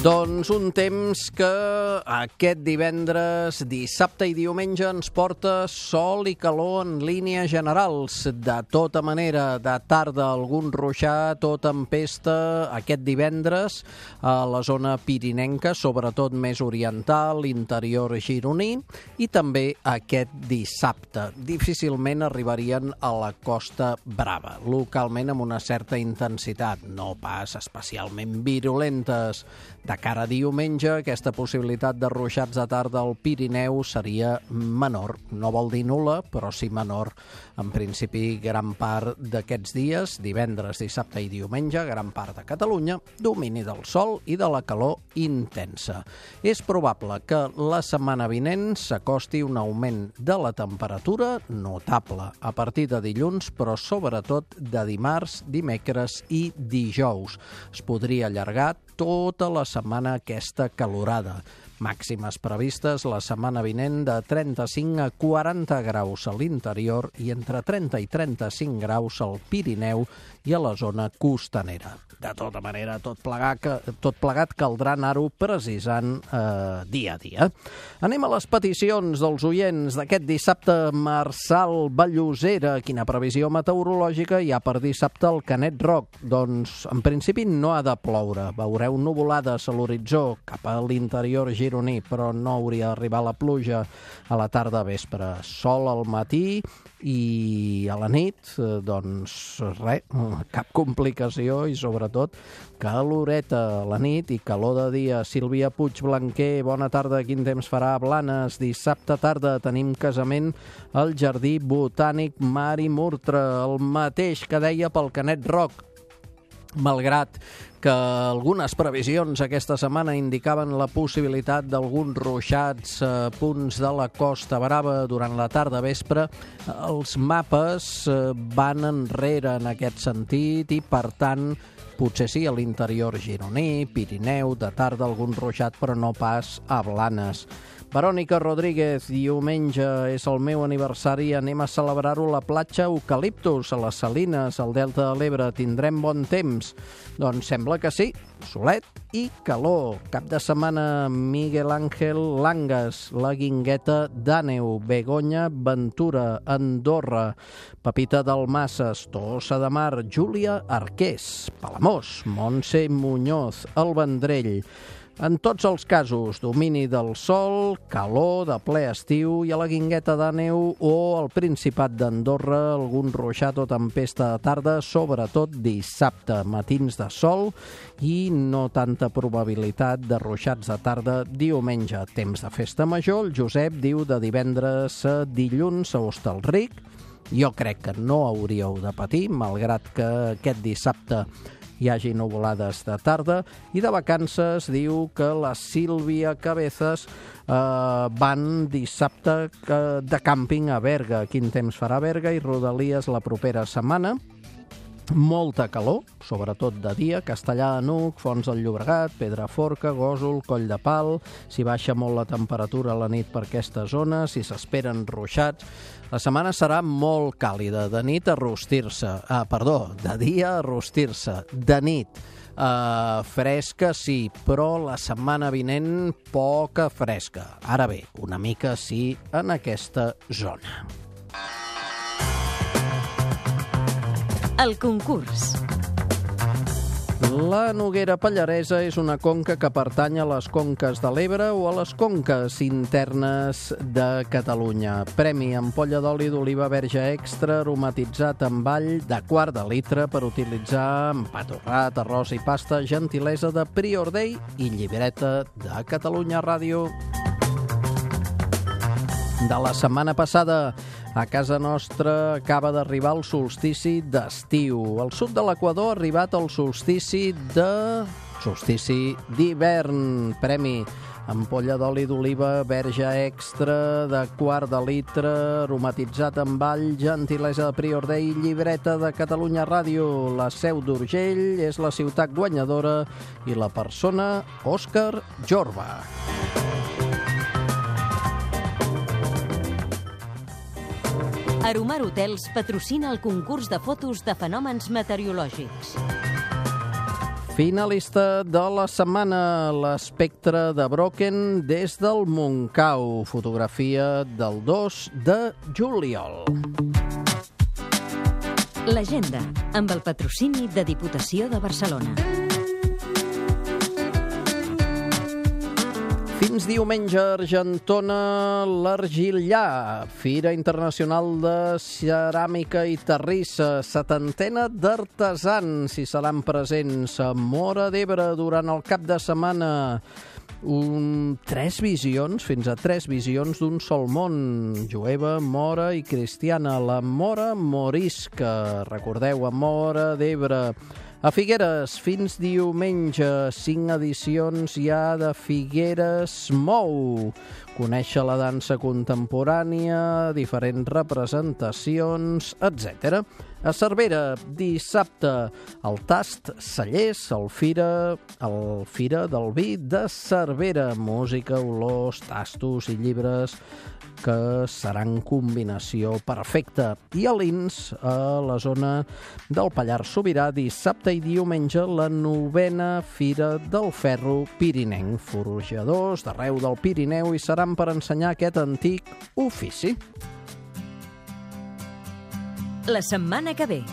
Doncs un temps que aquest divendres, dissabte i diumenge ens porta sol i calor en línies generals. De tota manera, de tarda algun ruixar, tot empesta aquest divendres a la zona pirinenca, sobretot més oriental, interior gironí, i també aquest dissabte. Difícilment arribarien a la Costa Brava, localment amb una certa intensitat, no pas especialment virulentes. De cara a diumenge, aquesta possibilitat de ruixats de tarda al Pirineu seria menor. No vol dir nula, però sí menor. En principi, gran part d'aquests dies, divendres, dissabte i diumenge, gran part de Catalunya, domini del sol i de la calor intensa. És probable que la setmana vinent s'acosti un augment de la temperatura notable a partir de dilluns, però sobretot de dimarts, dimecres i dijous. Es podria allargar tota la setmana aquesta calorada. Màximes previstes la setmana vinent de 35 a 40 graus a l'interior i entre 30 i 35 graus al Pirineu i a la zona costanera. De tota manera, tot plegat, tot plegat caldrà anar-ho precisant eh, dia a dia. Anem a les peticions dels oients d'aquest dissabte. Marçal Ballosera, quina previsió meteorològica hi ha per dissabte al Canet Roc? Doncs, en principi, no ha de ploure. Veureu nuvolades a l'horitzó cap a l'interior gironí, però no hauria d'arribar la pluja a la tarda vespre. Sol al matí i a la nit, eh, doncs, res, cap complicació i sobretot caloreta a la nit i calor de dia. Sílvia Puig Blanquer, bona tarda, quin temps farà a Blanes? Dissabte tarda tenim casament al Jardí Botànic Mari Murtra, el mateix que deia pel Canet Roc, malgrat que algunes previsions aquesta setmana indicaven la possibilitat d'alguns ruixats a punts de la Costa Brava durant la tarda vespre, els mapes eh, van enrere en aquest sentit i, per tant, potser sí a l'interior gironí, Pirineu, de tarda algun ruixat, però no pas a Blanes. Verònica Rodríguez, diumenge és el meu aniversari, anem a celebrar-ho a la platja Eucaliptus, a les Salines, al Delta de l'Ebre. Tindrem bon temps? Doncs sembla que sí, solet i calor. Cap de setmana, Miguel Ángel Langas, la Guingueta d'Àneu, Begoña Ventura, Andorra, Pepita Dalmasses, Tossa de Mar, Júlia Arqués, Palamós, Montse Muñoz, El Vendrell, en tots els casos, domini del sol, calor de ple estiu i a la guingueta de neu o al Principat d'Andorra algun ruixat o tempesta de tarda, sobretot dissabte, matins de sol i no tanta probabilitat de ruixats de tarda diumenge. Temps de festa major, el Josep diu de divendres a dilluns a Hostalric. Jo crec que no hauríeu de patir, malgrat que aquest dissabte hi hagi nuvolades de tarda i de vacances diu que la Sílvia Cabezas eh, van dissabte de càmping a Berga. Quin temps farà Berga i Rodalies la propera setmana molta calor, sobretot de dia, Castellà Nuc, Fons del Llobregat, Pedraforca, Gòsol, Coll de Pal, si baixa molt la temperatura a la nit per aquesta zona, si s'esperen ruixats. La setmana serà molt càlida, de nit a rostir-se, ah, perdó, de dia a rostir-se, de nit Uh, fresca sí, però la setmana vinent poca fresca. Ara bé, una mica sí en aquesta zona. El concurs. La Noguera Pallaresa és una conca que pertany a les conques de l'Ebre o a les conques internes de Catalunya. Premi ampolla d'oli d'oliva verge extra aromatitzat amb all de quart de litre per utilitzar en patorrat, arròs i pasta, gentilesa de Prior Day i llibreta de Catalunya Ràdio. De la setmana passada, a casa nostra acaba d'arribar el solstici d'estiu. Al sud de l'Equador ha arribat el solstici de... solstici d'hivern. Premi ampolla d'oli d'oliva verge extra de quart de litre, aromatitzat amb all, gentilesa de Prior Day, llibreta de Catalunya Ràdio. La seu d'Urgell és la ciutat guanyadora i la persona Òscar Jorba. Aromar Hotels patrocina el concurs de fotos de fenòmens meteorològics. Finalista de la setmana, l'espectre de Broken des del Montcau. Fotografia del 2 de juliol. L'agenda, amb el patrocini de Diputació de Barcelona. Fins diumenge, Argentona, l'Argillà, Fira Internacional de Ceràmica i Terrissa, setantena d'artesans hi seran presents a Mora d'Ebre durant el cap de setmana. Un, tres visions, fins a tres visions d'un sol món, jueva, mora i cristiana. La mora morisca, recordeu, a Mora d'Ebre. A Figueres, fins diumenge, cinc edicions ja de Figueres Mou. Conèixer la dansa contemporània, diferents representacions, etc. A Cervera, dissabte, el Tast Cellers, el Fira, el Fira del Vi de Cervera. Música, olors, tastos i llibres que seran combinació perfecta. I a l'INS, a la zona del Pallars Sobirà, dissabte i diumenge, la novena Fira del Ferro Pirinenc. Forjadors d'arreu del Pirineu i seran per ensenyar aquest antic ofici. La setmana que ve.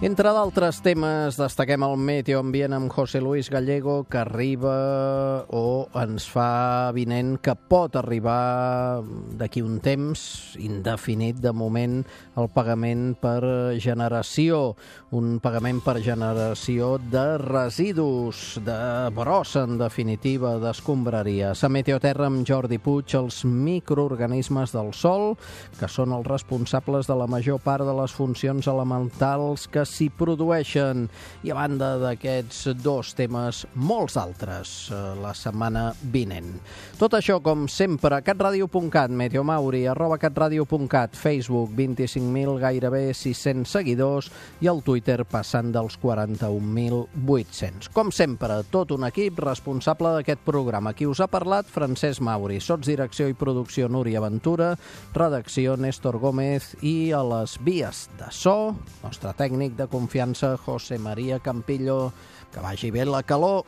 Entre d'altres temes, destaquem el meteoambient amb José Luis Gallego, que arriba o ens fa vinent que pot arribar d'aquí un temps indefinit, de moment, el pagament per generació. Un pagament per generació de residus, de brossa, en definitiva, d'escombraries. A Meteoterra amb Jordi Puig, els microorganismes del sol, que són els responsables de la major part de les funcions elementals que s'hi produeixen. I a banda d'aquests dos temes, molts altres eh, la setmana vinent. Tot això, com sempre, catradio.cat, Meteomauri, arroba catradio.cat, Facebook, 25.000, gairebé 600 seguidors, i el Twitter passant dels 41.800. Com sempre, tot un equip responsable d'aquest programa. Qui us ha parlat, Francesc Mauri. Sots direcció i producció Núria Ventura, redacció Néstor Gómez i a les vies de so, nostre tècnic de confiança, José María Campillo. Que vagi bé la calor.